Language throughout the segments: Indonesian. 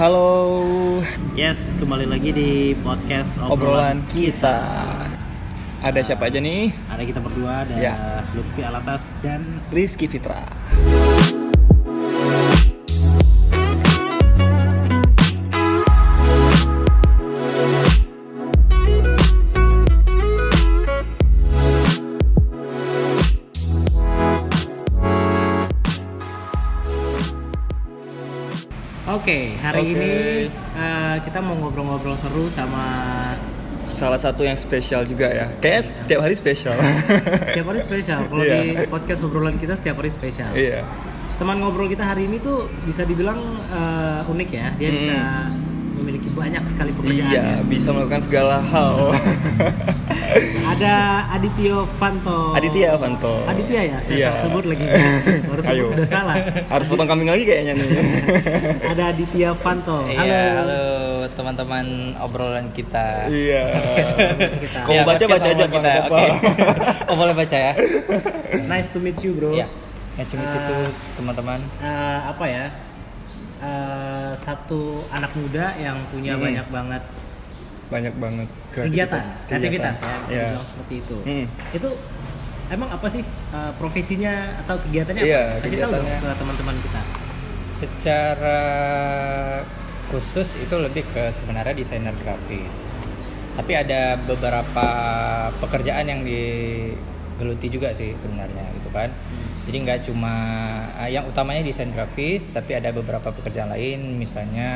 Halo, Yes, kembali lagi di podcast obrolan kita. Ada siapa aja nih? Ada kita berdua, ada Ya. Lutfi Alatas dan Rizky Fitra. Oke, hari Oke. ini eh, kita mau ngobrol-ngobrol seru sama Salah satu yang spesial juga ya. Kayaknya tiap hari spesial. setiap hari spesial. Kalau Iya. di podcast obrolan kita setiap hari spesial. Iya. Teman ngobrol kita hari ini tuh bisa dibilang eh, unik ya. Dia Hmm. bisa memiliki banyak sekali pekerjaan. Iya, ya. bisa melakukan segala hal. Ada Adityo Fanto. Aditya Fanto. Aditya ya, saya Iya. salah sebut lagi. Baru sebut Ayo. udah salah. Harus potong kambing lagi kayaknya nih. Ada Aditya Fanto. Iya, Halo. halo teman-teman obrolan kita. Iya. Kita. Kau mau baca baca aja kita. Oke. apa-apa. oh boleh baca ya? Nice to meet you, bro. Iya. Nice to meet you too, teman-teman. Eh, apa ya? Eh, satu anak muda yang punya Hmm. banyak banget Banyak banget kegiatan, kreativitas. kreativitas ya, Iya. seperti itu. Hmm. Itu emang apa sih eh, profesinya atau kegiatannya Iya, apa? Kasih tahu dong ke teman-teman kita. Secara khusus itu lebih ke sebenarnya desainer grafis. Tapi ada beberapa pekerjaan yang digeluti juga sih sebenarnya gitu kan. Jadi nggak cuma eh, yang utamanya desain grafis, tapi ada beberapa pekerjaan lain, misalnya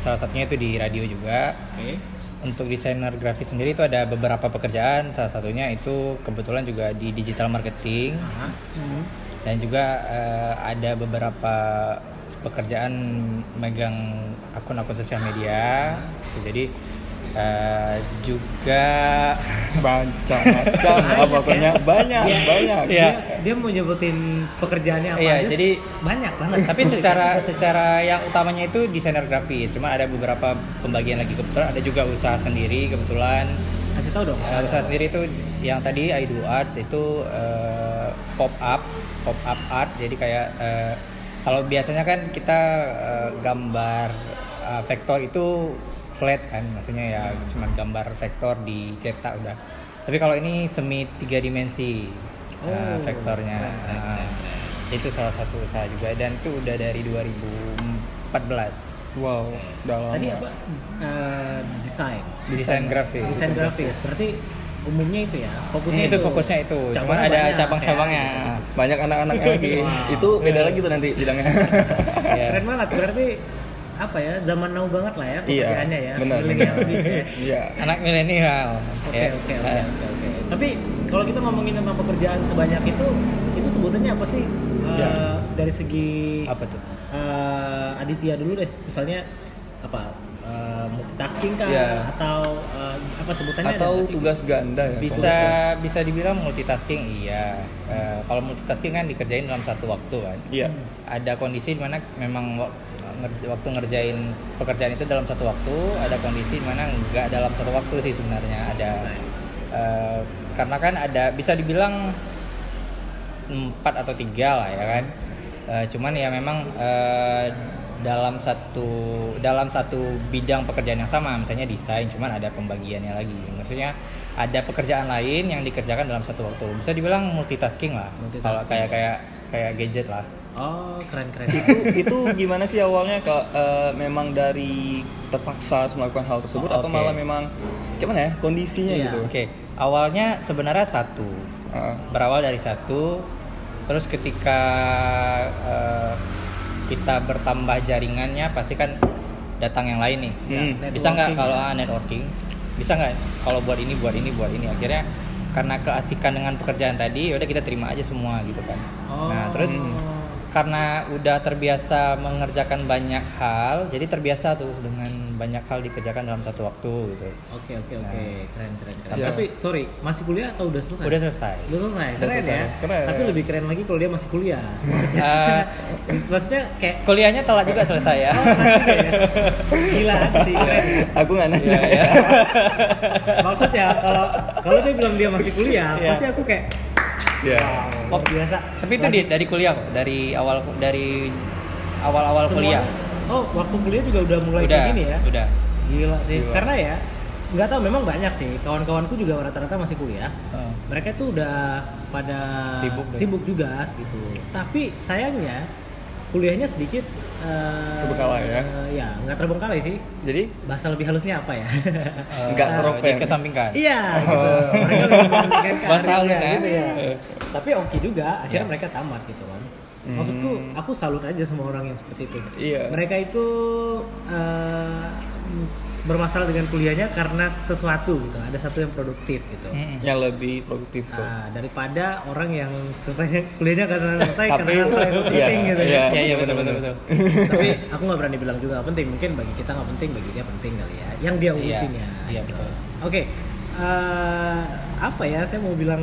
salah satunya itu di radio juga. Oke. Untuk desainer grafis sendiri itu ada beberapa pekerjaan, salah satunya itu kebetulan juga di digital marketing Aha. Hmm. dan juga eh, ada beberapa pekerjaan megang akun-akun sosial media. Gitu. Jadi eh, juga Banyak macam Banyak apa pokoknya ya. banyak Iya. banyak. Iya. Dia, dia mau nyebutin pekerjaannya apa Iya, aja jadi- banyak banget. tapi secara secara yang utamanya itu desainer grafis. Cuma ada beberapa pembagian lagi kebetulan ada juga usaha sendiri kebetulan. kasih tahu dong. Eh, usaha sendiri itu yang tadi I do arts itu eh, pop up pop up art jadi kayak eh, kalau biasanya kan kita eh, gambar eh, vektor itu flat kan maksudnya ya cuma gambar vektor dicetak udah tapi kalau ini semi tiga dimensi Oh, vektornya keren, keren, Nah, keren, keren. itu salah satu usaha juga dan itu udah dari 2014 Wow, dalam. Tadi apa? Eh, desain. desain grafis Desain grafis. Berarti umumnya itu ya. Fokusnya itu fokusnya itu cuman ada cabang-cabangnya ya. Banyak anak-anaknya lagi. Wow. Itu beda lagi tuh nanti bidangnya. Iya. Keren banget. Berarti apa ya? Zaman now banget lah ya Iya, pekerjaannya ya. benar. Benar. bis ya. Iya. anak milenial Oke Ya. oke oke oke oke. Tapi kalau kita ngomongin tentang pekerjaan sebanyak itu, itu sebutannya apa sih? Eh, Ya. Dari segi apa tuh eh, Aditya dulu deh. Misalnya apa? eh, multitasking kah? Ya. Atau eh, apa sebutannya? ada Atau tugas ganda ya. bisa bisa dibilang multitasking iya Eh, kalau multitasking kan dikerjain dalam satu waktu kan Iya. ada kondisi di mana memang waktu ngerjain pekerjaan itu dalam satu waktu ada kondisi di mana nggak dalam satu waktu sih sebenarnya ada eh, karena kan ada bisa dibilang empat atau tiga lah ya kan. Eh, cuman ya memang eh, dalam satu dalam satu bidang pekerjaan yang sama misalnya desain cuman ada pembagiannya lagi. Maksudnya ada pekerjaan lain yang dikerjakan dalam satu waktu. Bisa dibilang multitasking lah Multitasking. kalau kayak kayak kayak gadget lah Oh keren keren. itu itu gimana sih awalnya kalau eh, memang dari terpaksa harus melakukan hal tersebut Oh, atau oke. malah memang gimana ya kondisinya Iya. gitu Oke, awalnya sebenarnya satu, Heeh. berawal dari satu, terus ketika eh, kita bertambah jaringannya pasti kan datang yang lain nih. Hmm. Bisa nggak kalau ah, networking? Bisa nggak kalau buat ini, buat ini, buat ini? Akhirnya karena keasikan dengan pekerjaan tadi, ya udah kita terima aja semua gitu kan. Nah terus Oh. Karena udah terbiasa mengerjakan banyak hal, jadi terbiasa tuh dengan banyak hal dikerjakan dalam satu waktu gitu. Oke oke oke keren keren keren. Iya. Tapi sorry masih kuliah atau udah selesai? Udah selesai. Udah selesai. Udah Keren selesai. ya. Keren. Tapi lebih keren lagi kalau dia masih kuliah. Eh, Maksudnya kayak kuliahnya telat juga selesai ya. gila sih keren. aku nggak nanya Iya, iya. Maksudnya kalau kalau dia bilang dia masih kuliah, Iya. pasti aku kayak ya wow, luar biasa. Tapi itu di, dari kuliah kok, dari awal dari awal-awal Semua- kuliah. Oh, waktu kuliah juga udah mulai udah kayak gini ya? udah Gila sih. Gila. Karena ya nggak tahu memang banyak sih kawan-kawanku juga rata-rata masih kuliah. Oh. Mereka tuh udah pada Sibuk sibuk juga gitu. Tapi sayangnya kuliahnya sedikit eh, Terbengkalai ya? Ya nggak terbengkalai sih. Jadi Bahasa lebih halusnya apa ya? Eh, Nggak teropeng. dikesampingkan Iya, gitu. Mereka lebih mementingkan Bahasa karirnya halus ya. gitu ya. Tapi oke juga, akhirnya Iya. mereka tamat gitu kan. Hmm. Maksudku, aku salut aja sama orang yang seperti itu. Iya. Mereka itu eh, bermasalah dengan kuliahnya karena sesuatu gitu. Ada satu yang produktif gitu. Yang lebih produktif tuh. Ah, daripada orang yang selesai kuliahnya nggak selesai selesai Tapi karena hal yang iya, penting gitu. iya, ya. Iya, iya, bener, betul, bener. betul, Tapi aku nggak berani bilang juga nggak penting. Mungkin bagi kita nggak penting, bagi dia penting kali ya. Yang dia Iya, urusinnya. iya, gitu. betul. Oke, eh, apa ya? Saya mau bilang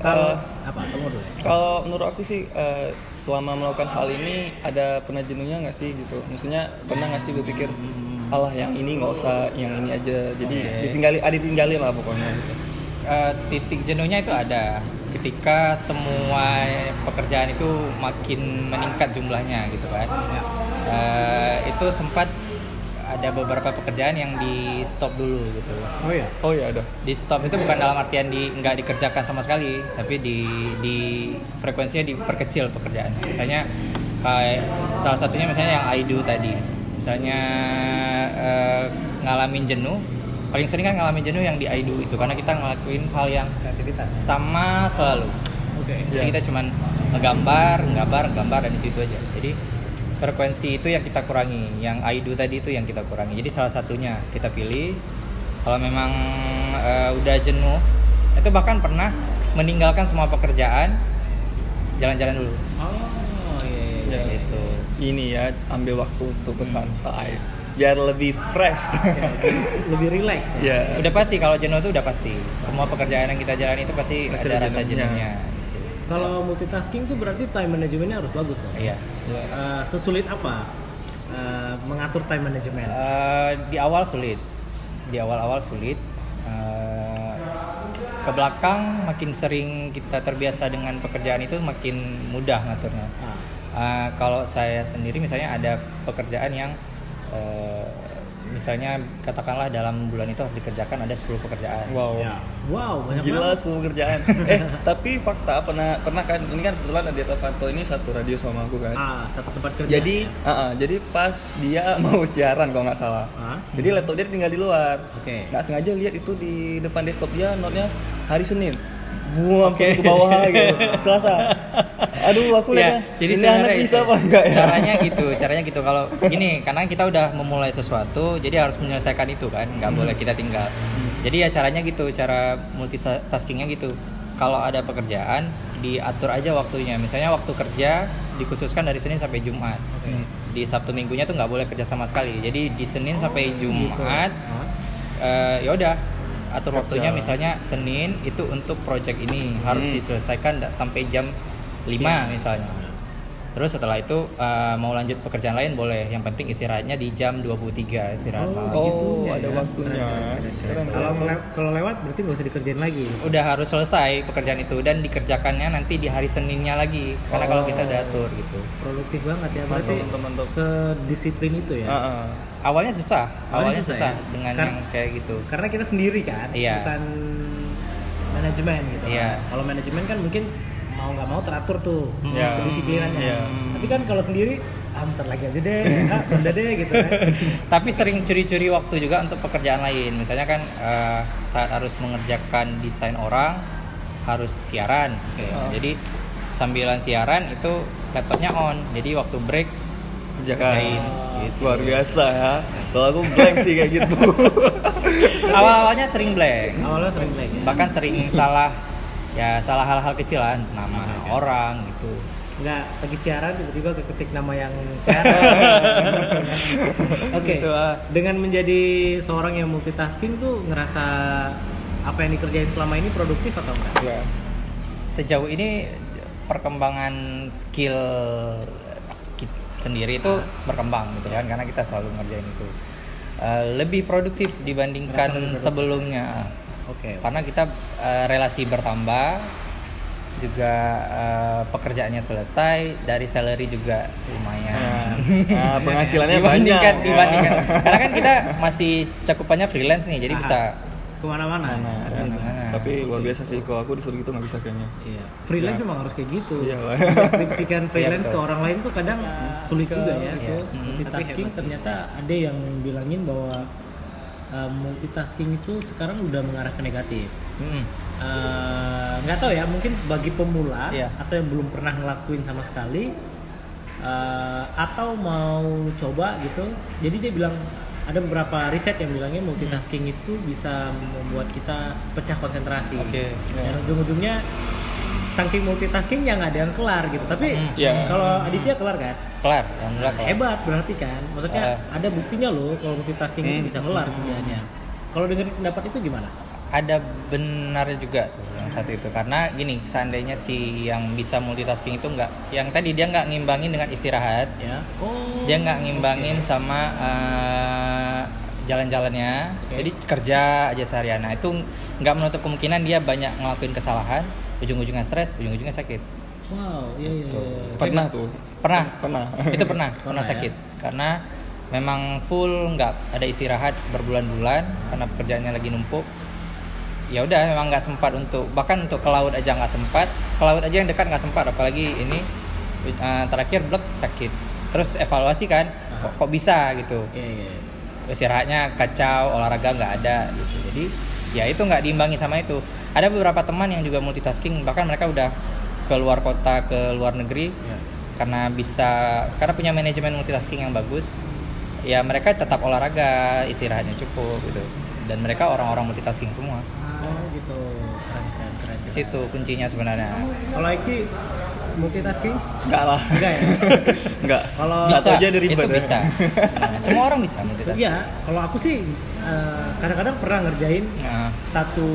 kalau Eh, apa? Kamu dulu ya. Kalau menurut aku sih eh, selama melakukan hal ini ada pernah jenuhnya nggak sih gitu? Maksudnya pernah nggak sih berpikir Allah yang ini nggak usah, yang ini aja. Jadi Oke. ditinggali, ada ditinggalin lah pokoknya gitu. Eh, titik jenuhnya itu ada ketika semua pekerjaan itu makin meningkat jumlahnya gitu kan Eh, itu sempat ada beberapa pekerjaan yang di stop dulu gitu Oh ya. Oh iya ada. di stop itu bukan dalam artian di nggak dikerjakan sama sekali tapi di di frekuensinya diperkecil pekerjaan misalnya kayak salah satunya misalnya yang I do tadi misalnya eh, ngalamin jenuh paling sering kan ngalamin jenuh yang di I do itu karena kita ngelakuin hal yang Kreativitas. sama selalu Oke. jadi Iya. kita cuman ngegambar ngegambar ngegambar dan itu itu aja jadi frekuensi itu yang kita kurangi yang I do tadi itu yang kita kurangi jadi salah satunya kita pilih kalau memang eh, udah jenuh itu bahkan pernah meninggalkan semua pekerjaan jalan-jalan dulu Oh iya. iya, Ya, gitu Ini ya ambil waktu untuk bersantai biar lebih fresh. Oke, lebih- lebih relax ya. ya. udah pasti kalau jenuh itu udah pasti semua pekerjaan yang kita jalani itu pasti, Pasti ada rasa jenuhnya. jenuhnya. Kalau multitasking tuh berarti time manajemennya harus bagus dong. iya Ya. Eh, sesulit apa eh, mengatur time management? Eh, di awal sulit di awal-awal sulit Eh, ke belakang makin sering kita terbiasa dengan pekerjaan itu makin mudah ngaturnya Ah, Eh, kalau saya sendiri misalnya ada pekerjaan yang eh, misalnya katakanlah dalam bulan itu harus dikerjakan ada 10 pekerjaan Wow. ya. Wow, banyak Gila banget. semua kerjaan. eh, tapi fakta pernah pernah kan ini kan kebetulan Adi Tavanto ini satu radio sama aku kan. Ah, satu tempat kerja. Jadi, ah, ah, jadi pas dia mau siaran kalau nggak salah. Ah, Jadi laptop dia tinggal di luar. Oke. Nggak sengaja lihat itu di depan desktop dia notnya hari Senin. Buang Oke. ke bawah gitu. Selasa. Aduh, aku Ya, lihat. jadi ini anak bisa apa enggak ya? Caranya gitu, caranya gitu. Kalau gini, karena kita udah memulai sesuatu, jadi harus menyelesaikan itu kan, nggak boleh kita tinggal. Jadi ya caranya gitu, cara multitaskingnya gitu. Kalau ada pekerjaan, diatur aja waktunya. Misalnya waktu kerja dikhususkan dari Senin sampai Jumat. Oke. Di Sabtu Minggunya tuh nggak boleh kerja sama sekali. Jadi di Senin sampai gitu. Jumat, Ah, eh, ya udah atur Kerja. waktunya misalnya Senin itu untuk project ini harus Hmm. diselesaikan da- sampai jam 5 misalnya. Terus setelah itu eh, mau lanjut pekerjaan lain boleh. Yang penting istirahatnya di jam 23 istirahat Oh, malam. Oh, gitunya ada ya. waktunya. Kalau kalau lewat berarti nggak usah dikerjain lagi. Udah harus selesai pekerjaan itu dan dikerjakannya nanti di hari Seninnya lagi. Karena kalau kita udah atur gitu. Produktif banget ya. Berarti Mantap, mantap, mantap. sedisiplin itu ya. Ah, ah. Awalnya susah, awalnya, Awalnya susah susah, ya? dengan Kan- yang kayak gitu. Karena kita sendiri kan, Iya. bukan manajemen gitu. kan. Iya. Kalau manajemen kan mungkin mau nggak mau teratur tuh Hmm. Iya. kedisiplinannya. Iya. Tapi kan kalau sendiri, ah bentar lagi aja deh, ah deh gitu kan. Tapi sering curi-curi waktu juga untuk pekerjaan lain. Misalnya kan eh, saat harus mengerjakan desain orang harus siaran. Oke. Oh. Jadi sambilan siaran itu laptopnya on. Jadi waktu break Kerjakan. kerjain. Gitu. Luar biasa ya. Kalau aku blank sih kayak gitu. Awal-awalnya sering blank. Awalnya sering lagi. Bahkan sering salah ya salah hal-hal kecil lah nama orang gitu. Nggak lagi siaran tiba-tiba keketik nama yang siaran. Oke. Gitu, ah. Dengan menjadi seorang yang multitasking tuh ngerasa apa yang dikerjain selama ini produktif atau enggak? ya. Sejauh ini perkembangan skill ki- sendiri itu berkembang gitu kan karena kita selalu ngerjain itu. Eh, lebih produktif dibandingkan lebih produktif. sebelumnya. Oke. karena kita eh, relasi bertambah juga eh, pekerjaannya selesai dari salary juga lumayan Nah, penghasilannya dibandingkan banyak. dibandingkan karena kan kita masih cakupannya freelance nih jadi Ah. bisa Ke mana-mana. Mana, kan? Ke mana-mana. Tapi luar biasa sih kalau aku disuruh gitu nggak bisa kayaknya. Iya. Freelance Ya. memang harus kayak gitu. Iya. Deskripsikan freelance Iya, ke orang lain tuh kadang sulit juga ya. Iya. Hmm. Multitasking ternyata ada yang bilangin bahwa uh, multitasking itu sekarang udah mengarah ke negatif. Eh, nggak tahu ya mungkin bagi pemula Iya. atau yang belum pernah ngelakuin sama sekali eh, atau mau coba gitu jadi dia bilang ada beberapa riset yang bilangnya multitasking itu bisa membuat kita pecah konsentrasi Oke. dan ujung-ujungnya saking multitasking yang ada yang kelar gitu tapi Hmm. Iya. kalau Aditya kelar kan kelar alhamdulillah kelar hebat berarti kan maksudnya Eh. ada buktinya loh kalau multitasking itu Hmm. bisa kelar kerjaannya kalau dengerin pendapat itu gimana ada benarnya juga tuh yang satu itu karena gini seandainya si yang bisa multitasking itu nggak yang tadi dia nggak ngimbangin dengan istirahat ya oh dia nggak ngimbangin sama eh, jalan-jalannya Oke. jadi kerja aja seharian nah itu nggak menutup kemungkinan dia banyak ngelakuin kesalahan ujung-ujungnya stres ujung-ujungnya sakit wow iya iya, Tuh. iya. Pernah tuh. pernah Pernah. itu pernah Pernah pernah ya? sakit karena memang full nggak ada istirahat berbulan-bulan karena pekerjaannya lagi numpuk. Ya udah memang nggak sempat untuk bahkan untuk ke laut aja nggak sempat. Ke laut aja yang dekat nggak sempat apalagi ini eh, terakhir blek sakit. Terus evaluasi kan kok, kok bisa gitu? Iya, iya. istirahatnya kacau olahraga nggak ada gitu. Jadi ya itu nggak diimbangi sama itu. Ada beberapa teman yang juga multitasking bahkan mereka udah ke luar kota ke luar negeri Iya. karena bisa karena punya manajemen multitasking yang bagus ya mereka tetap olahraga istirahatnya cukup gitu dan mereka orang-orang multitasking semua Oh gitu. Keren keren keren. di situ kuncinya sebenarnya Kalau Iki multitasking? Enggak lah. Enggak ya? Enggak. Kalau Satu aja dari itu ribet ya. bisa Nah, semua orang bisa multitasking Iya, kalau aku sih eh, kadang-kadang pernah ngerjain Nah, satu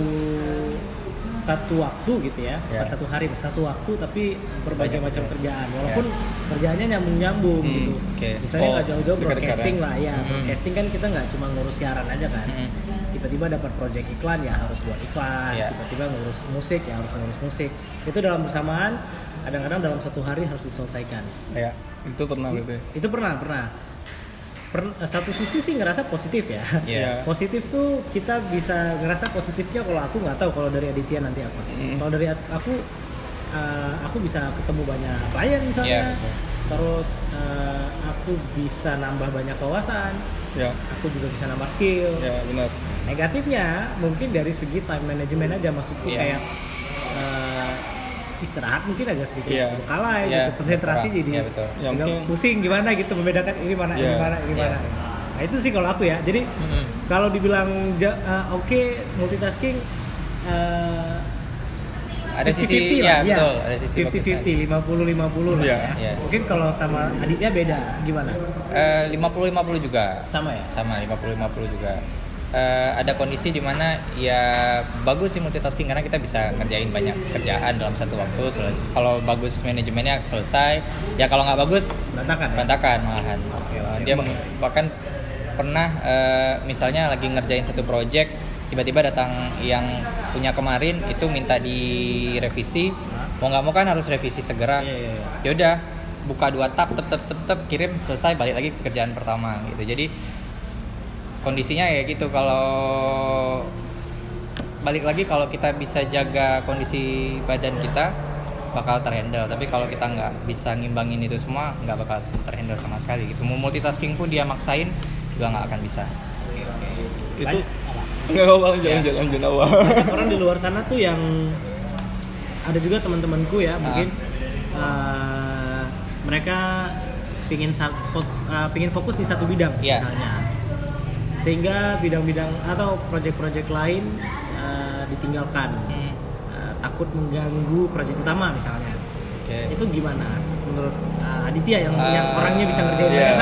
satu waktu gitu ya, Ya. bukan satu hari, satu waktu tapi berbagai Banyak macam ya. kerjaan. Walaupun kerjaannya nyambung-nyambung Hmm, gitu. oke. Misalnya Oh, nggak jauh-jauh dekat-dekat broadcasting ya. lah ya. Hmm. Broadcasting kan kita nggak cuma ngurus siaran aja kan. Mm-mm. Tiba-tiba dapat project iklan ya harus buat iklan. Ya. Tiba-tiba ngurus musik ya harus ngurus musik. Itu dalam bersamaan kadang-kadang dalam satu hari harus diselesaikan. ya Itu pernah Si- berarti. Itu pernah, pernah. Per- satu sisi sih ngerasa positif ya. Iya. Positif tuh kita bisa ngerasa positifnya kalau aku nggak tahu kalau dari Aditya nanti apa. Hmm. Kalau dari aku uh, aku bisa ketemu banyak klien misalnya. Iya, betul. Terus uh, aku bisa nambah banyak wawasan. Ya. Aku juga bisa nambah skill. Ya, benar. Negatifnya mungkin dari segi time management aja maksudku Iya. kayak istirahat mungkin agak sedikit Iya. kalai Iya, gitu. Konsentrasi kurang. jadi Iya, betul. Ya, mungkin- pusing gimana gitu membedakan ini mana ini Iya. mana ini Iya. mana. Nah itu sih kalau aku ya. Jadi Mm-mm. kalau dibilang ja- eh, oke multitasking eh, ada sisi 50-50 ya lah, iya. betul ada sisi 50-50, 50-50 lah Iya. ya. Iya. Mungkin kalau sama adiknya beda, gimana? lima puluh lima puluh juga Sama ya? sama 50-50 juga Eh, ada kondisi di mana ya bagus sih multitasking karena kita bisa ngerjain banyak kerjaan dalam satu waktu selesai kalau bagus manajemennya selesai ya kalau nggak bagus Berantakan ya? berantakan malahan Eh, oke. dia bahkan pernah eh, misalnya lagi ngerjain satu project tiba-tiba datang yang punya kemarin itu minta direvisi mau nggak mau kan harus revisi segera Iya, iya, iya. ya udah buka dua tab tep tep tep tep kirim selesai balik lagi ke pekerjaan pertama gitu jadi kondisinya ya gitu kalau balik lagi kalau kita bisa jaga kondisi badan kita bakal terhandle tapi kalau kita nggak bisa ngimbangin itu semua nggak bakal terhandle sama sekali gitu mau multitasking pun dia maksain juga nggak akan bisa Itu apa? enggak apa lanjut Ya. lanjut lanjut awal. orang di luar sana tuh yang ada juga teman-temanku Ah. ya mungkin eh, mereka pingin eh, pingin fokus di satu bidang Iya. misalnya sehingga bidang-bidang atau proyek-proyek lain eh, ditinggalkan. Hmm, Eh, takut mengganggu proyek utama misalnya. Oke. Itu gimana? Menurut eh, Aditya yang, Ah, yang orangnya bisa ngerjain banyak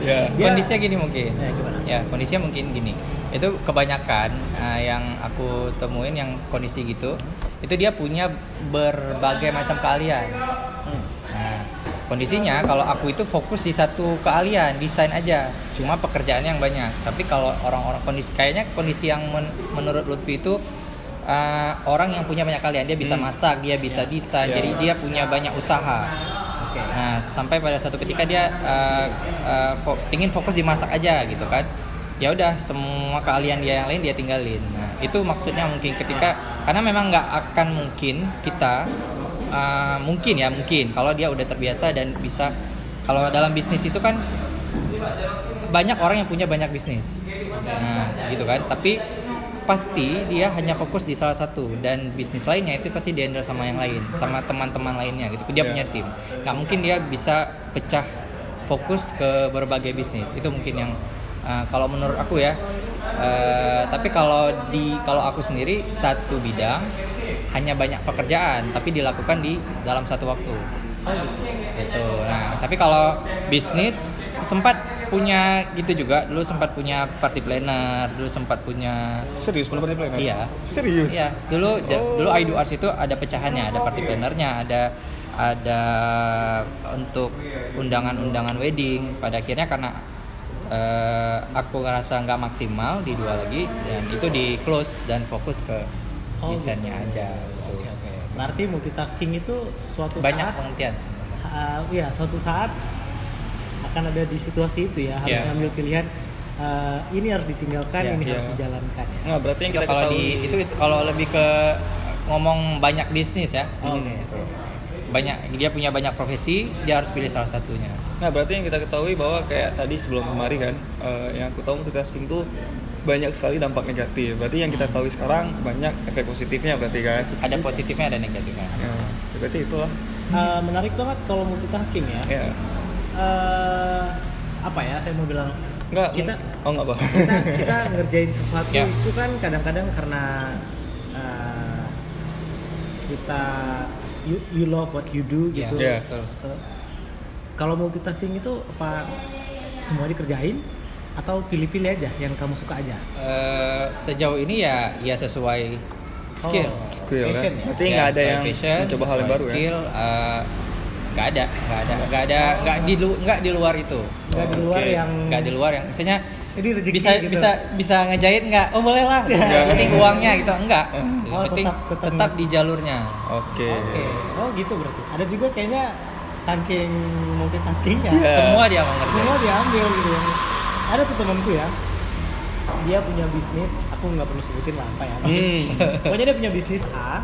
Ya. Dia- kondisinya gini mungkin. Ya, gimana? ya kondisinya mungkin gini. Itu kebanyakan uh, yang aku temuin yang kondisi gitu itu dia punya berbagai macam keahlian. Hmm. Kondisinya kalau aku itu fokus di satu keahlian desain aja cuma pekerjaannya yang banyak tapi kalau orang-orang kondisi kayaknya kondisi yang men- menurut Lutfi itu uh, orang yang punya banyak kalian dia bisa Hmm. masak dia bisa desain Ya. jadi dia punya banyak usaha Oke. nah sampai pada satu ketika dia uh, uh, fo- ingin fokus di masak aja gitu kan ya udah semua keahlian dia yang lain dia tinggalin nah itu maksudnya mungkin ketika karena memang nggak akan mungkin kita uh, mungkin ya mungkin. Kalau dia udah terbiasa dan bisa kalau dalam bisnis itu kan banyak orang yang punya banyak bisnis. Nah gitu kan. Tapi pasti dia hanya fokus di salah satu dan bisnis lainnya itu pasti dihandle sama yang lain sama teman-teman lainnya gitu. Dia Ya. punya tim. Nggak mungkin dia bisa pecah fokus ke berbagai bisnis. Itu mungkin yang uh, kalau menurut aku ya. Uh, tapi kalau di kalau aku sendiri satu bidang hanya banyak pekerjaan tapi dilakukan di dalam satu waktu gitu. nah tapi kalau bisnis sempat punya gitu juga dulu sempat punya party planner dulu sempat punya Serius pernah planner? Iya. Serius? Iya, dulu Oh. dulu I Do Arts itu ada pecahannya, ada party plannernya, ada ada untuk undangan-undangan wedding. Pada akhirnya karena eh, aku ngerasa nggak maksimal di dua lagi dan itu di close dan fokus ke Oh, desainnya gitu. aja gitu. Oke oke. Berarti multitasking itu suatu Banyak saat pengertian uh, ya suatu saat akan ada di situasi itu ya harus Iya. ngambil pilihan uh, ini harus ditinggalkan Iya, ini iya. harus dijalankan ya. Nggak, berarti yang kita kalau ketahui di itu, itu kalau lebih ke ngomong banyak bisnis ya. Oh, Oke. Gitu. Banyak dia punya banyak profesi, dia harus pilih salah satunya. Nah berarti yang kita ketahui bahwa kayak tadi sebelum kemari kan eh, yang aku tahu multitasking tuh banyak sekali dampak negatif. Berarti yang kita tahu sekarang banyak efek positifnya berarti kan. Ada positifnya ada negatifnya. Ya, berarti itulah. Uh, menarik banget kalau multitasking ya. Ya. Uh, apa ya saya mau bilang Enggak. kita Oh enggak, Bang. kita, kita ngerjain sesuatu Ya. itu kan kadang-kadang karena uh, kita you, you love what you do gitu. Iya. betul. Uh, kalau multitasking itu apa semua dikerjain atau pilih-pilih aja yang kamu suka aja? Eh, sejauh ini ya ya sesuai skill. Oh, Skill ya. passion ya? Berarti Ya, nggak ada sesuai yang passion, mencoba hal yang baru ya. skill, eh, nggak ada, nggak ada, nggak ada, nggak di lu- nggak di luar itu, Nggak di luar Oke. yang nggak di luar yang misalnya rezeki bisa gitu. bisa bisa ngejahit nggak? Oh boleh lah, ini uangnya gitu, enggak. Yang Oh, penting tetap- tetap, tetap- di jalurnya. Oke. Oke, oh gitu berarti. Ada juga kayaknya saking multitaskingnya, Iya. Semua dia mau ngerjain. semua diambil gitu. Ada tuh temanku ya, dia punya bisnis, aku nggak perlu sebutin lah apa ya. Hmm. Pokoknya dia punya bisnis A,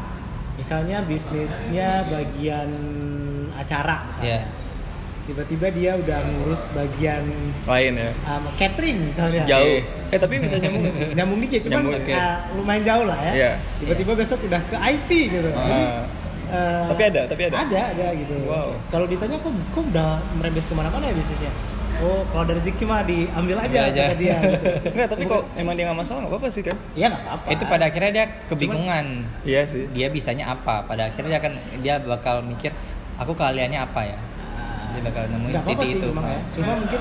misalnya bisnisnya bagian acara misalnya. Iya. Tiba-tiba dia udah ngurus bagian Lain ya. um, catering misalnya. Jauh. Eh tapi bisa nyambung. Nyambung dikit, cuman Nyambung, oke. uh, lumayan jauh lah ya. Iya. Tiba-tiba besok udah ke IT gitu. Jadi, Ah. uh, Tapi ada, tapi ada. Ada, ada gitu. Wow. Kalau ditanya kok, kok udah merembes ke mana-mana ya bisnisnya? Oh, kalau dari rezeki mah diambil aja, Ambil aja. kata dia. Gitu. Enggak, tapi kok emang dia nggak masalah nggak apa-apa sih kan? Iya nggak apa-apa. Itu pada akhirnya dia kebingungan. Iya sih. Dia bisanya apa? Pada akhirnya dia akan dia bakal mikir, aku keahliannya apa ya? Dia bakal nemuin apa-apa titik sih itu. memang ya. Cuma mungkin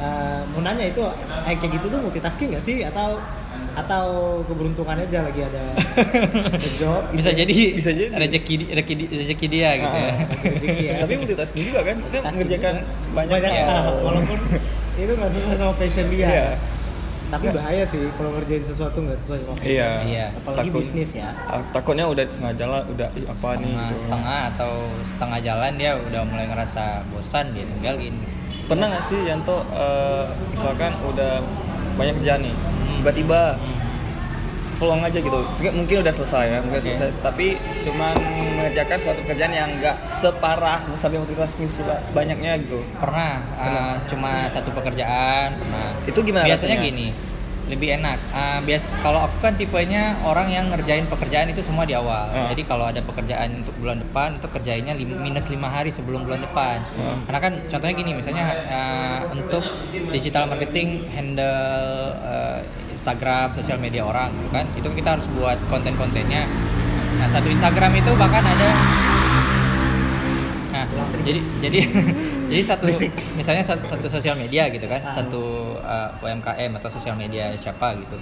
uh, mau nanya itu eh, kayak gitu tuh multitasking nggak sih atau atau keberuntungan aja lagi ada, job gitu bisa ya? jadi Bisa jadi. rezeki rezeki rezeki dia gitu ya. Ah. rezeki ya. Tapi multitasking juga kan? Dia Multitasking mengerjakan juga. banyak, banyak hal. hal, walaupun itu nggak sesuai sama passion dia Iya. tapi bahaya sih kalau ngerjain sesuatu nggak sesuai sama passion Iya. Iya. apalagi Takut- bisnis ya Ah, takutnya udah setengah jalan udah ih, apa nih setengah, gitu. setengah atau setengah jalan dia udah mulai ngerasa bosan dia tinggalin Pernah nggak sih Yanto eh, misalkan udah banyak kerjaan nih, tiba-tiba pulang aja gitu. Mungkin udah selesai ya, mungkin Oke. selesai. Tapi cuma mengerjakan suatu pekerjaan yang nggak separah sampai seba- sebanyaknya gitu. pernah uh, cuma satu pekerjaan pernah Itu gimana biasanya rasanya? gini lebih enak uh, bias kalau aku kan tipenya orang yang ngerjain pekerjaan itu semua di awal Ah. jadi kalau ada pekerjaan untuk bulan depan itu kerjainnya lim- minus lima hari sebelum bulan depan Ah. karena kan contohnya gini misalnya uh, untuk digital marketing handle uh, Instagram sosial media orang gitu kan itu kita harus buat konten-kontennya nah satu Instagram itu bahkan ada Nah, jadi jadi jadi satu misalnya satu, satu sosial media gitu kan, Ah. satu uh, UMKM atau sosial media siapa gitu.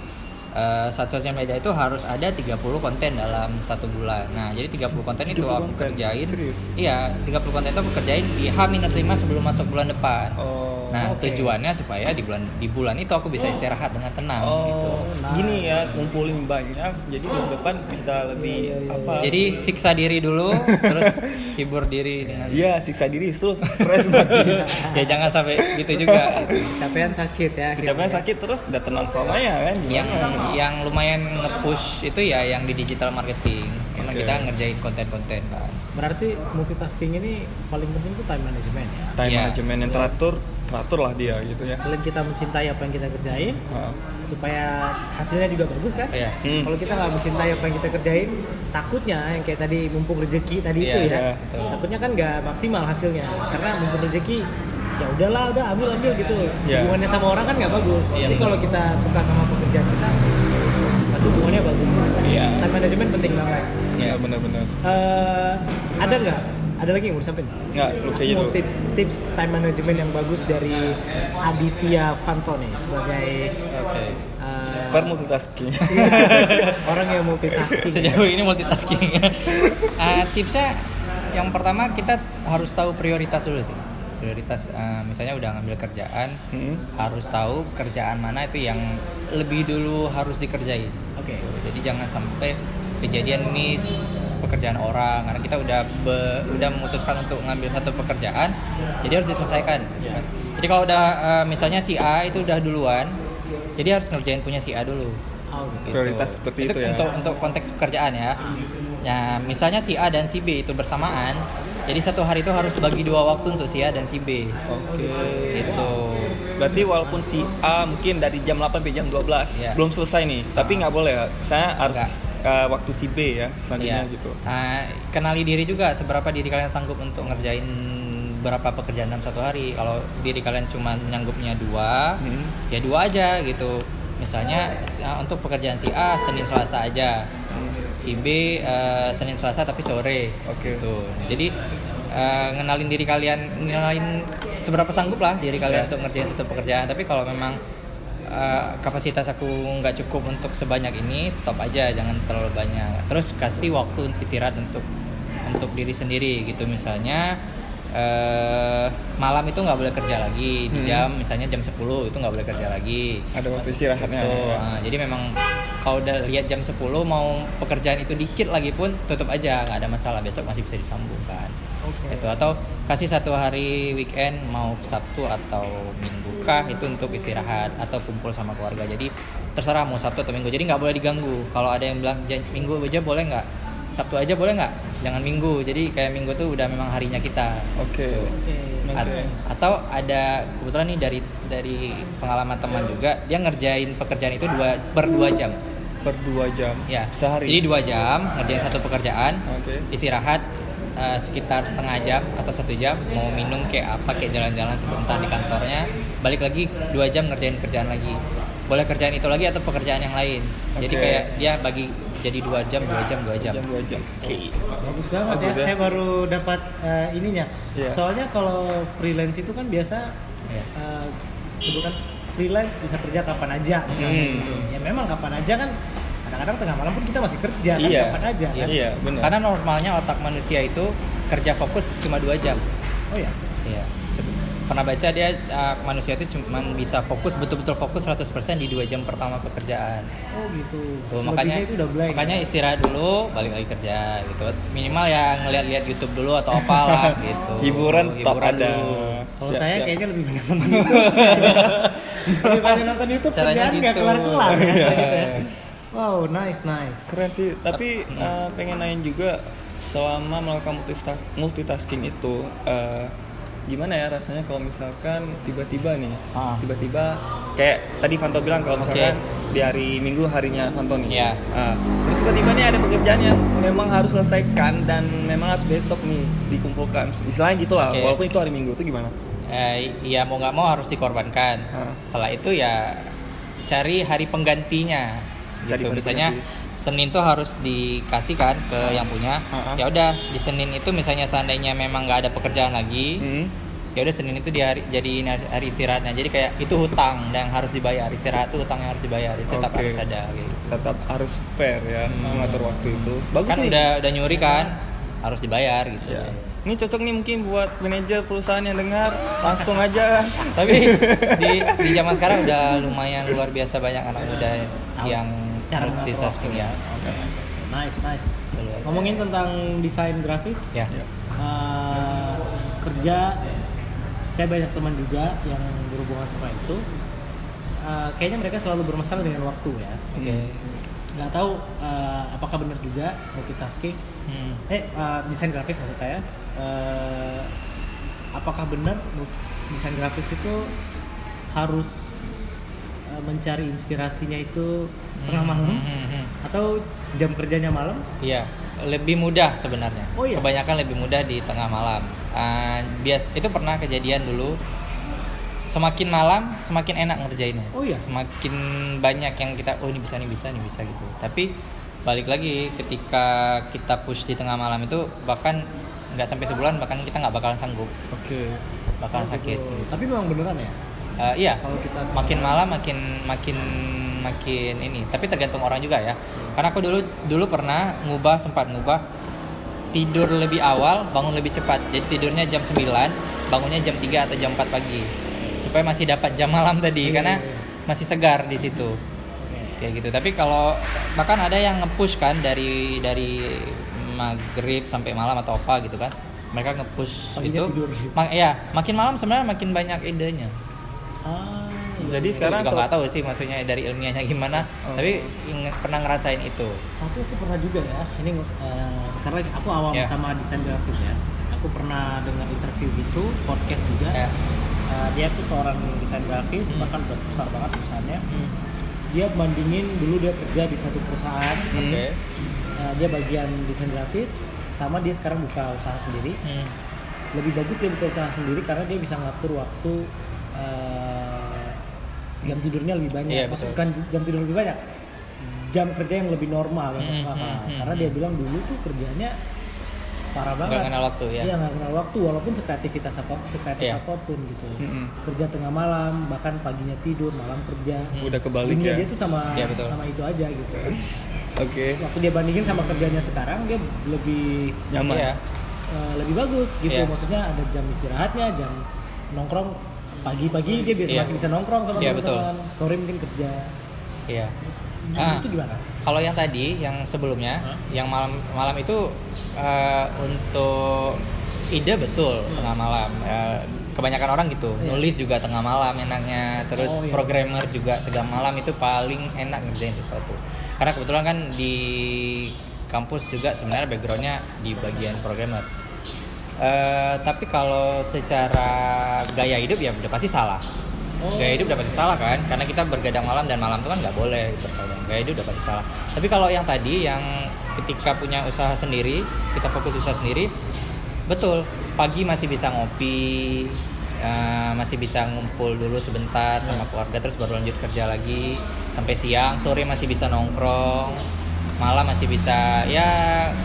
Uh, satu sosial media itu harus ada 30 konten dalam satu bulan. Nah, jadi 30 konten itu 30 aku konten? kerjain. Serius? Iya, 30 konten itu aku kerjain di H-5 sebelum masuk bulan depan. Oh. Nah, oke. tujuannya supaya di bulan di bulan itu aku bisa istirahat dengan tenang gitu. Oh, Nah. gini ya, ngumpulin banyak, jadi bulan depan bisa lebih Iya, iya, apa? Jadi siksa diri dulu, terus hibur diri dengan Iya, siksa diri terus stres berarti. ya jangan sampai gitu juga. Capean sakit ya. Kecapean sakit terus udah tenang selamanya kan? yang yang lumayan nge-push itu ya yang di digital marketing. Karena Oke. kita ngerjain konten-konten kan. Berarti multitasking ini paling penting itu time management ya. Time Iya. management yang teratur, teratur lah dia gitu ya. Selain kita mencintai apa yang kita kerjain, Ah. supaya hasilnya juga bagus kan? Iya. Hmm. Kalau kita nggak mencintai apa yang kita kerjain, takutnya yang kayak tadi mumpung rezeki tadi Iya, itu ya, iya, betul. takutnya kan nggak maksimal hasilnya karena mumpung rezeki ya udahlah udah ambil ambil gitu Iya. hubungannya sama orang kan nggak bagus Iya, tapi kalau kita suka sama pekerjaan kita pasti hubungannya bagus Iya. time management penting banget Iya. benar-benar. Eh, ada nggak ada lagi yang mau disampaikan Nggak, lu kayaknya dulu. tips tips time management yang bagus dari Aditya Fantone sebagai Oke. eh, Per multitasking. orang yang multitasking Sejauh ini multitasking. Ah, tipsnya yang pertama kita harus tahu prioritas dulu sih. Prioritas ah, misalnya udah ngambil kerjaan, Hmm. harus tahu kerjaan mana itu yang lebih dulu harus dikerjain. Oke. Jadi jangan sampai kejadian miss pekerjaan orang karena kita udah be- udah memutuskan untuk ngambil satu pekerjaan, jadi harus diselesaikan. Ya. Jadi kalau udah eh, misalnya si A itu udah duluan, jadi harus ngerjain punya si A dulu. Oh, gitu. Prioritas seperti itu ya. Untuk untuk konteks pekerjaan ya. Nah, misalnya si A dan si B itu bersamaan, jadi satu hari itu harus bagi dua waktu untuk si A dan si B. Oke. Gitu. Berarti walaupun si A mungkin dari jam 8 sampai jam 12 Iya. belum selesai nih, tapi nggak boleh ya. Saya harus Nggak. Uh, waktu si B ya selanjutnya Iya. gitu. Nah, kenali diri juga seberapa diri kalian sanggup untuk ngerjain berapa pekerjaan dalam satu hari. Kalau diri kalian cuma nyanggupnya dua, Hmm. ya dua aja gitu. Misalnya eh, untuk pekerjaan si A Senin Selasa aja, si B eh, Senin Selasa tapi sore. Oke. Gitu. Jadi eh, ngenalin diri kalian, ngenalin seberapa sanggup lah diri kalian Ya. untuk ngerjain satu pekerjaan. Tapi kalau memang eh, kapasitas aku nggak cukup untuk sebanyak ini, stop aja, jangan terlalu banyak. Terus kasih waktu untuk istirahat untuk untuk diri sendiri gitu misalnya. eh malam itu nggak boleh kerja lagi di Hmm. jam misalnya jam 10 itu nggak boleh kerja lagi Ada waktu istirahatnya. Tuh, ya. ah, jadi memang kalau udah lihat jam 10 mau pekerjaan itu dikit lagi pun tutup aja nggak ada masalah besok masih bisa disambung kan Oke. itu atau kasih satu hari weekend mau Sabtu atau Minggu kah itu untuk istirahat atau kumpul sama keluarga jadi terserah mau Sabtu atau Minggu jadi nggak boleh diganggu kalau ada yang bilang "Jan- Minggu aja boleh nggak Sabtu aja boleh nggak jangan Minggu jadi kayak Minggu tuh udah memang harinya kita Oke. Oke. At- Oke. atau ada kebetulan nih dari dari pengalaman teman juga dia ngerjain pekerjaan itu dua per dua jam Per dua jam. ya Sehari. jadi dua jam ngerjain satu pekerjaan Oke. istirahat eh, sekitar setengah jam atau satu jam mau minum kayak apa kayak jalan-jalan sebentar di kantornya balik lagi dua jam ngerjain kerjaan lagi boleh kerjaan itu lagi atau pekerjaan yang lain jadi Oke. kayak dia bagi jadi dua jam dua jam dua jam Jam dua jam. Oke. Bagus banget Bagus ya. ya. Saya baru dapat eh, ininya. Iya. Soalnya kalau freelance itu kan biasa Iya. eh, sebutan freelance bisa kerja kapan aja misalnya Hmm. gitu. Ya memang kapan aja kan kadang-kadang tengah malam pun kita masih kerja kan Iya. kapan aja kan. Iya, benar. karena normalnya otak manusia itu kerja fokus cuma dua jam Oh ya. Iya. Coba- Pernah baca dia uh, manusia itu cuma bisa fokus betul-betul fokus 100% di dua jam pertama pekerjaan. Oh gitu. Tuh, makanya itu udah blank. makanya ya? istirahat dulu, balik lagi kerja gitu. Minimal ya ngeliat-liat YouTube dulu atau apalah gitu. Hiburan tetap ada. dulu. Kalau Siap, saya siap. kayaknya lebih banyak nonton YouTube. lebih banyak nonton YouTube Caranya kerjaan nggak gitu. kelar-kelar. ya, Iya. gitu ya. Wow, nice, nice. Keren sih, tapi eh, pengen nanya juga selama melakukan multitasking itu eh, gimana ya rasanya kalau misalkan tiba-tiba nih, Ah. tiba-tiba kayak tadi Fanto bilang kalau misalkan di hari Minggu harinya Fanto nih, Iya. Ah, terus tiba-tiba nih ada pekerjaan yang memang harus selesaikan dan memang harus besok nih dikumpulkan, istilahnya gitulah, Oke. walaupun itu hari Minggu itu gimana? Eh, ya mau nggak mau harus dikorbankan. Ah. Setelah itu ya cari hari penggantinya. Cari Gitu. Misalnya. Senin tuh harus dikasihkan ke yang punya. Ah, ah. Ya udah di Senin itu misalnya seandainya memang nggak ada pekerjaan lagi, Hmm. ya udah Senin itu di hari jadi hari istirahatnya. Jadi kayak itu hutang dan harus dibayar. Istirahat itu hutang yang harus dibayar. Itu tetap Oke. harus ada gitu. Tetap harus fair ya Hmm. mengatur waktu itu. Bagus kan nih. udah udah nyuri kan harus dibayar gitu. Ya. Ini cocok nih mungkin buat manajer perusahaan yang dengar langsung aja. Tapi di di zaman sekarang udah lumayan luar biasa banyak anak muda yang Cara multitasking ya. Oke. Nice, nice. Betul. Ngomongin tentang desain grafis, Ya. Ya. eh, kerja saya banyak teman juga yang berhubungan sama itu. Eh, kayaknya mereka selalu bermasalah dengan waktu ya. Oke. Nggak tahu eh, apakah benar juga multitasking. Hmm. Eh, eh, desain grafis maksud saya. Eh, apakah benar desain grafis itu harus eh, mencari inspirasinya itu tengah malam Hmm, hmm, hmm. atau jam kerjanya malam? Iya, lebih mudah sebenarnya. Oh, iya? Kebanyakan lebih mudah di tengah malam. Ah, bias itu pernah kejadian dulu. Semakin malam, semakin enak ngerjainnya. Oh, iya? Semakin banyak yang kita, oh ini bisa, ini bisa, ini bisa gitu. Tapi balik lagi ketika kita push di tengah malam itu bahkan nggak sampai sebulan bahkan kita nggak bakalan sanggup, Oke. bakalan Oh, sakit. gitu. Tapi memang beneran ya? Eh, iya, Kalau kita makin malam makin makin makin ini. Tapi tergantung orang juga ya. Karena aku dulu dulu pernah ngubah sempat ngubah. Tidur lebih awal bangun lebih cepat. Jadi tidurnya jam 9 bangunnya jam 3 atau jam 4 pagi. Supaya masih dapat jam malam tadi Iya, karena iya, iya. masih segar di situ. Kayak gitu. Tapi kalau bahkan ada yang nge-push kan dari dari maghrib sampai malam atau apa gitu kan. Mereka nge-push itu. mak ya makin malam sebenarnya makin banyak idenya Ah, iya. Jadi sekarang juga tuh- nggak tahu sih maksudnya dari ilmiahnya gimana Oh. tapi ing- pernah ngerasain itu Tapi aku pernah juga ya, ini eh, karena aku awam Ya. sama desain grafis ya. Aku pernah dengar interview gitu, podcast juga. Ya. Eh, dia tuh seorang desain grafis, Hmm. bahkan udah besar banget perusahaannya. Dia bandingin dulu dia kerja di satu perusahaan, Hmm. oke eh, dia bagian desain grafis, sama dia sekarang buka usaha sendiri. Hmm. Lebih bagus dia buka usaha sendiri karena dia bisa ngatur waktu eh, jam tidurnya lebih banyak. Betul. bukan jam tidur lebih banyak, jam kerja yang lebih normal yang masuk akal. hmm, hmm, Karena hmm. dia bilang dulu tuh kerjanya parah banget. Nggak kenal waktu, ya? Iya nggak kenal waktu walaupun sekreativitas apa sekreatif Iya. apa pun gitu. Mm-mm. Kerja tengah malam, bahkan paginya tidur, malam kerja. Hmm. Udah kebalik Dunia ya. dia tuh sama Iya, betul. sama itu aja gitu. Oke. Waktu dia bandingin sama kerjanya sekarang dia lebih Nyaman. Iya. eh, lebih bagus gitu. Iya. Maksudnya ada jam istirahatnya, jam nongkrong pagi-pagi dia biasa Iya. masih bisa nongkrong sama Iya, teman-teman. Sore mungkin kerja. iya Nah, Ah. itu gimana? kalau yang tadi yang sebelumnya Hah? yang malam malam itu eh, untuk ide betul Hmm. tengah malam Eh, kebanyakan orang gitu Iya. nulis juga tengah malam enaknya terus Oh, iya. programmer juga tengah malam itu paling enak ngerjain sesuatu karena kebetulan kan di kampus juga sebenarnya backgroundnya di bagian programmer Eh, tapi kalau secara gaya hidup ya udah pasti salah. Oh. gaya hidup udah pasti salah kan? Karena kita bergadang malam dan malam itu kan nggak boleh bergadang. Gaya hidup udah pasti salah. Tapi kalau yang tadi yang ketika punya usaha sendiri kita fokus usaha sendiri betul. Pagi masih bisa ngopi eh, masih bisa ngumpul dulu sebentar sama keluarga terus baru lanjut kerja lagi. Sampai siang sore masih bisa nongkrong malam masih bisa ya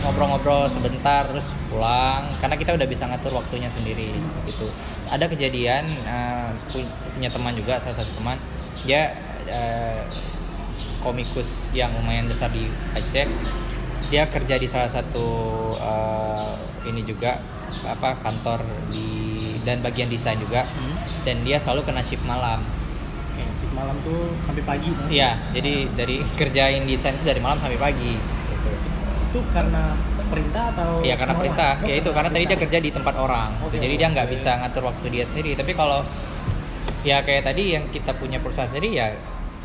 ngobrol-ngobrol sebentar terus pulang. Karena kita udah bisa ngatur waktunya sendiri gitu. Ada kejadian pu- punya teman juga salah satu teman. Dia eh, komikus yang lumayan besar di Aceh. Dia kerja di salah satu eh, ini juga apa kantor di dan bagian desain juga. Hmm. dan dia selalu kena shift malam Oke, shift malam tuh sampai pagi. kan? Iya, jadi dari kerjain desain itu dari malam sampai pagi. Gitu. Itu karena perintah atau? Iya karena perintah, Oh, ya itu karena tadi dia kerja di tempat orang. Oke, jadi dia nggak bisa ngatur waktu dia sendiri. Tapi kalau ya kayak tadi yang kita punya perusahaan sendiri ya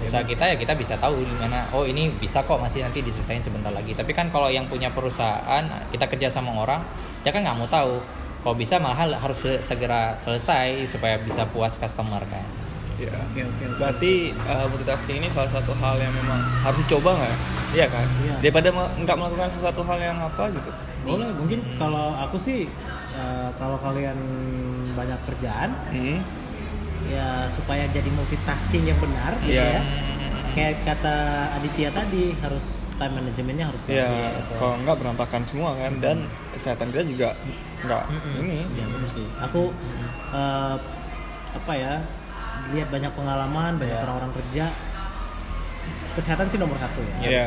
usaha kita ya kita bisa tahu di mana oh ini bisa kok masih nanti diselesain sebentar lagi tapi kan kalau yang punya perusahaan kita kerja sama orang dia kan nggak mau tahu kalau bisa malah harus segera selesai supaya bisa puas customer kan Ya. Oke, oke, oke. Berarti uh, multitasking ini salah satu hal yang memang harus dicoba nggak? Iya kan? Iya. Daripada nggak melakukan sesuatu hal yang apa gitu. Boleh, mungkin Hmm. kalau aku sih eh, kalau kalian banyak kerjaan Hmm. ya supaya jadi multitasking yang benar gitu ya. Iya. Kayak kata Aditya tadi harus time manajemennya harus Ya, bagus gitu. kalau nggak berantakan semua kan dan kesehatan kita juga nggak Mm-mm. ini. Ya benar sih. Aku eh, apa ya lihat banyak pengalaman banyak Ya. orang-orang kerja kesehatan sih nomor satu ya. Iya, Ya,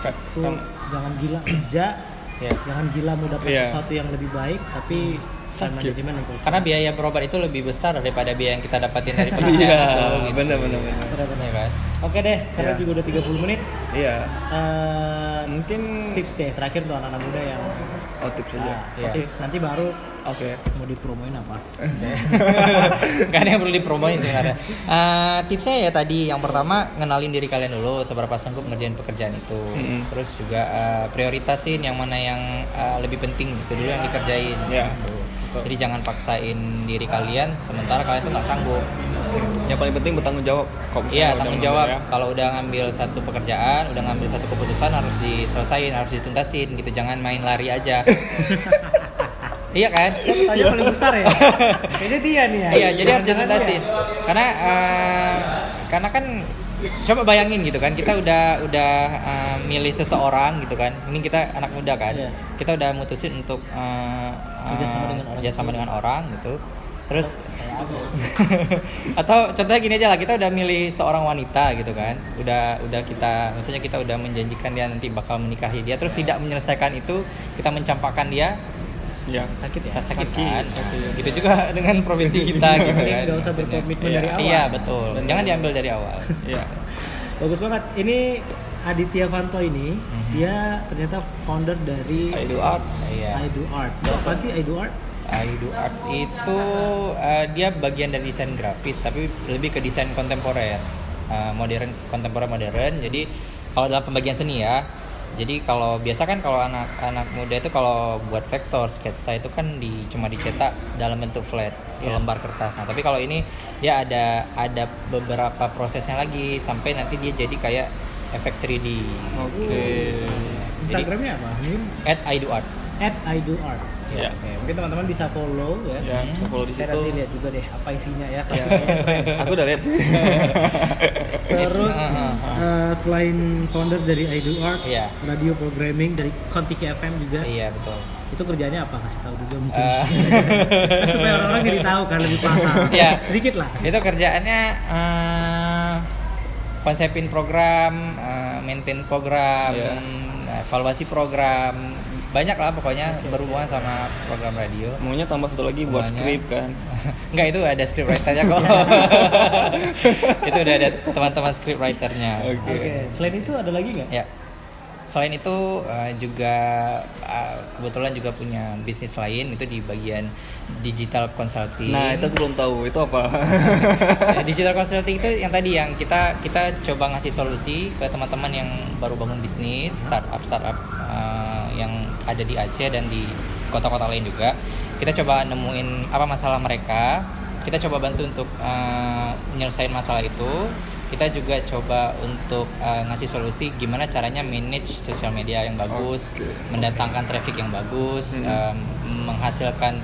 ka- Tuh kan- jangan gila kerja Iya. Jangan gila mau dapat Iya. sesuatu yang lebih baik, tapi time Sakit. untuk Karena biaya berobat itu lebih besar daripada biaya yang kita dapatin dari pekerjaan Iya, itu, gitu. benar benar benar. Benar-benar. Iya kan? Oke deh, karena Iya. juga udah 30 menit. Iya. eh, Mungkin tips deh terakhir untuk anak-anak muda yang oh tips aja. ah, Iya. tips nanti baru Oke. mau dipromoin apa? Gak ada yang perlu dipromoin sebenarnya. Eh, tipsnya ya tadi yang pertama ngenalin diri kalian dulu seberapa sanggup ngerjain pekerjaan itu. Mm-mm. Terus juga eh, prioritasin yang mana yang eh, lebih penting itu dulu yang dikerjain. Iya, gitu. Jadi jangan paksain diri kalian sementara kalian tuh nggak sanggup. Yang paling penting bertanggung jawab. Iya tanggung jawab. ya. Kalau udah ngambil satu pekerjaan, udah ngambil satu keputusan harus diselesain, harus dituntasin gitu. Jangan main lari aja. iya kan? Tanya paling besar ya. Ini dia nih ya. Iya, jadi harus dituntasin. dia. Karena eh, karena kan coba bayangin gitu kan, kita udah udah eh, milih seseorang gitu kan. Ini kita anak muda kan. Iya. Kita udah mutusin untuk eh, Kerjasama eh, dengan orang. kerjasama dengan orang gitu. Terus atau contohnya gini aja lah kita udah milih seorang wanita gitu kan udah udah kita maksudnya kita udah menjanjikan dia nanti bakal menikahi dia terus tidak menyelesaikan itu kita mencampakkan dia Iya. Sakit ya. sakit, Sakit, kan sakit. Nah, gitu juga dengan profesi kita gitu Jadi kan nggak usah berkomitmen Iya. dari awal. iya betul Benar. jangan diambil dari awal Iya. Bagus banget. Ini Aditya Vanto ini Mhm. dia ternyata founder dari I do arts. iya I Do Art. Apa sih I Do Art? I do arts itu eh, dia bagian dari desain grafis tapi lebih ke desain kontemporer Eh, modern kontemporer modern jadi kalau dalam pembagian seni ya jadi kalau biasa kan kalau anak-anak muda itu kalau buat vektor sketsa itu kan di cuma dicetak dalam bentuk flat Iya. selembar kertas nah tapi kalau ini dia ada ada beberapa prosesnya lagi sampai nanti dia jadi kayak efek 3D Oke. Jadi- Instagramnya apa? At I do arts at I Do Art. Iya. Oke, mungkin teman-teman bisa follow ya. Ya, bisa follow di Saya situ. nanti lihat juga deh apa isinya ya. Ya. Aku udah lihat sih. Terus eh, selain founder dari I Do Art, Iya. radio programming dari Kontiki FM juga. iya betul Itu kerjanya apa? Kasih tahu juga mungkin. Kan supaya orang-orang jadi tahu kan lebih paham. Iya. Sedikit lah. itu kerjaannya eh, konsepin program, eh, maintain program, Iya. evaluasi program, banyak lah pokoknya berhubungan sama program radio. Maunya tambah satu lagi buat Semuanya. skrip kan. Enggak itu ada script writernya kok. itu udah ada teman-teman script writernya. Oke. Oke. Selain itu ada lagi nggak? Ya. Selain itu eh, juga eh, kebetulan juga punya bisnis lain itu di bagian digital consulting. Nah, itu aku belum tahu. Itu apa? Ya, digital consulting itu yang tadi yang kita kita coba ngasih solusi ke teman-teman yang baru bangun bisnis startup startup uh, yang ada di Aceh dan di kota-kota lain juga kita coba nemuin apa masalah mereka kita coba bantu untuk uh, menyelesaikan masalah itu kita juga coba untuk uh, ngasih solusi gimana caranya manage sosial media yang bagus Oke. mendatangkan traffic yang bagus Hmm. um, menghasilkan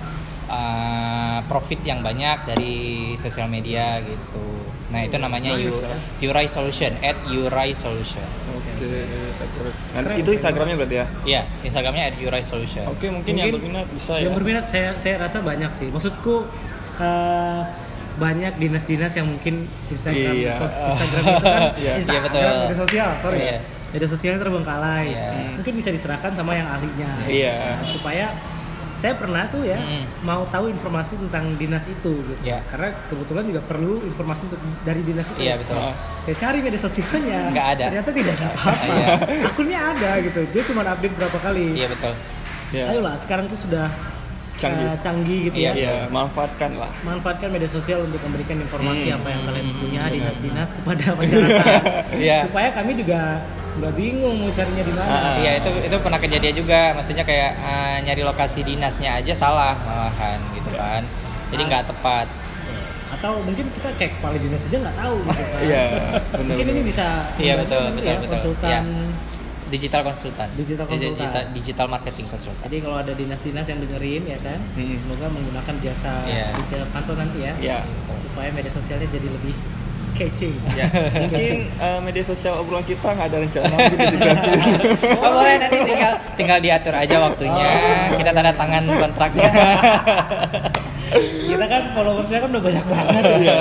uh, profit yang banyak dari sosial media gitu. Nah itu namanya Bagus, U-. Urai Solution, at Urai Solution. Oke. Nah, Keren. itu Instagramnya berarti ya? Iya, Instagramnya at Urai Solution. Oke, mungkin, yang berminat bisa ya. Yang berminat saya saya rasa banyak sih. Maksudku eh, banyak dinas-dinas yang mungkin Instagram Iya. sos- Instagram itu kan Iya. Instagram, Iya, betul. media sosial, sorry Iya. ya. Media sosialnya terbengkalai. Iya. Mungkin bisa diserahkan sama yang ahlinya. Iya. Supaya saya pernah tuh ya Mm-mm. mau tahu informasi tentang dinas itu gitu. Iya. Karena kebetulan juga perlu informasi untuk dari dinas itu. Iya betul. Ah. Saya cari media sosialnya. Nggak ada. Ternyata tidak ada apa-apa. Iya. Akunnya ada gitu. Dia cuma update berapa kali. Iya betul. Iya. Ayolah, sekarang tuh sudah Canggih. eh, canggih gitu Iya. ya. Iya, manfaatkan lah. Manfaatkan media sosial untuk memberikan informasi Hmm, apa yang hmm, kalian hmm, punya benar. dinas-dinas kepada masyarakat. Iya. Supaya kami juga nggak bingung mau carinya di mana. Ah, Iya itu itu pernah kejadian juga. Maksudnya kayak eh, nyari lokasi dinasnya aja salah malahan gitu kan. Jadi nggak tepat. Atau mungkin kita kayak kepala dinas aja nggak tahu gitu kan. Iya, mungkin ini bisa Iya, membantu betul, betul, ya, betul. konsultan. Digital konsultan. Digital konsultan. Digital, digital marketing konsultan. Jadi kalau ada dinas-dinas yang dengerin ya kan, Hmm. semoga menggunakan jasa Iya. digital kantor nanti ya, Iya. supaya media sosialnya jadi lebih catching. Ya, mungkin eh, media sosial obrolan kita nggak ada rencana untuk gratis. Oh, boleh nanti tinggal tinggal diatur aja waktunya. Oh. Kita tanda tangan kontraknya. kita kan followersnya kan udah banyak banget Iya.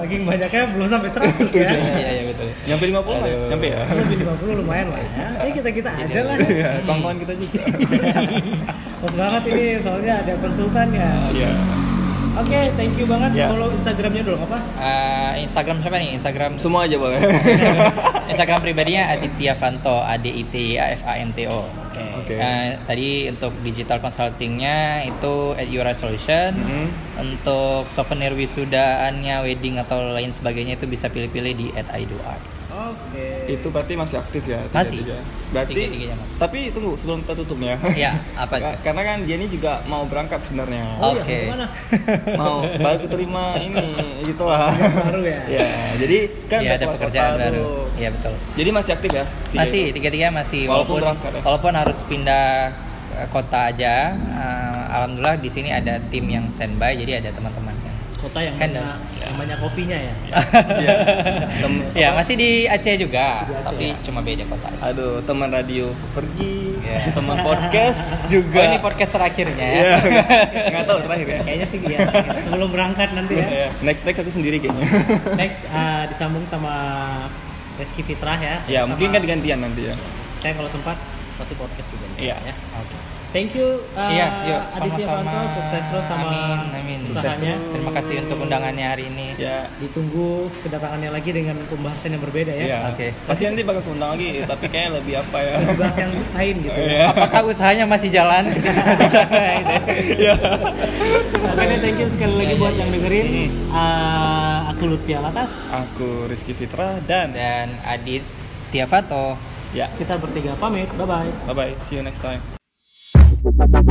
saking banyaknya belum sampai 100 ya Iya iya betul. Nyampe 50 nggak? Aduh. Nyampe ya? lebih 50 lumayan lah ya ini kita kita aja lah Iya, kawan-kawan kita juga. Pas banget ini soalnya ada konsultan ya Iya. Oke thank you banget Ya. follow instagramnya dulu apa Eh, Instagram siapa nih? Instagram Semua aja boleh. Instagram pribadinya Aditya Fanto A D I T A F A N T O. oke Oke. Eh, tadi untuk digital consultingnya itu at Your Solution. Mhm. Untuk souvenir wisudaannya, wedding atau lain sebagainya itu bisa pilih-pilih di at Aido Arts. Oke Itu berarti masih aktif ya? Masih. tiga-tiga. Berarti Tiga-tiganya masih. Tapi tunggu sebelum kita tutupnya. Ya, apa Ka- itu? Karena kan dia ini juga mau berangkat sebenarnya. oh Oke. iya mana mau baru keterima ini gitulah. baru ya ya, jadi kan Iya, udah ada pekerjaan baru. Iya betul. Jadi masih aktif ya? Tiga Masih tiga-tiga masih Walaupun walaupun berangkat ya? walaupun harus pindah eh, kota aja. eh, alhamdulillah di sini ada tim yang standby jadi ada teman-teman kota yang Handle. banyak yang banyak kopinya ya Iya. Tem- ya masih di Aceh juga, Masih di Aceh, tapi ya. cuma beda kota. aja. Aduh, teman radio pergi, Iya. teman podcast juga. Oh, ini podcast terakhirnya ya. Iya, nggak tahu terakhir ya. kayaknya sih ya sebelum berangkat nanti ya Iya. Next next aku sendiri kayaknya. next uh, disambung sama Reski Fitrah ya ya, mungkin kan gantian nanti ya. saya kalau sempat pasti podcast juga nih, Iya. ya Oke. Thank you uh, Iya, yuk Aditya sama-sama. Panto sukses terus sama Amin, amin. Sukses terus. Terima kasih untuk undangannya hari ini. Ya. ditunggu kedatangannya lagi dengan pembahasan yang berbeda ya Iya. Oke. Pasti nanti bakal undang lagi, tapi kayaknya lebih apa ya? bahas yang lain gitu Iya. Apakah usahanya masih jalan? Iya. Oke deh, thank you sekali lagi Iya, buat iya, yang iya. dengerin. Hmm. Uh, aku Lutfi Alatas. Aku Rizky Fitra dan Dan Adit Tiafato. ya. Kita bertiga pamit. Bye bye. Bye bye. See you next time. Thank you.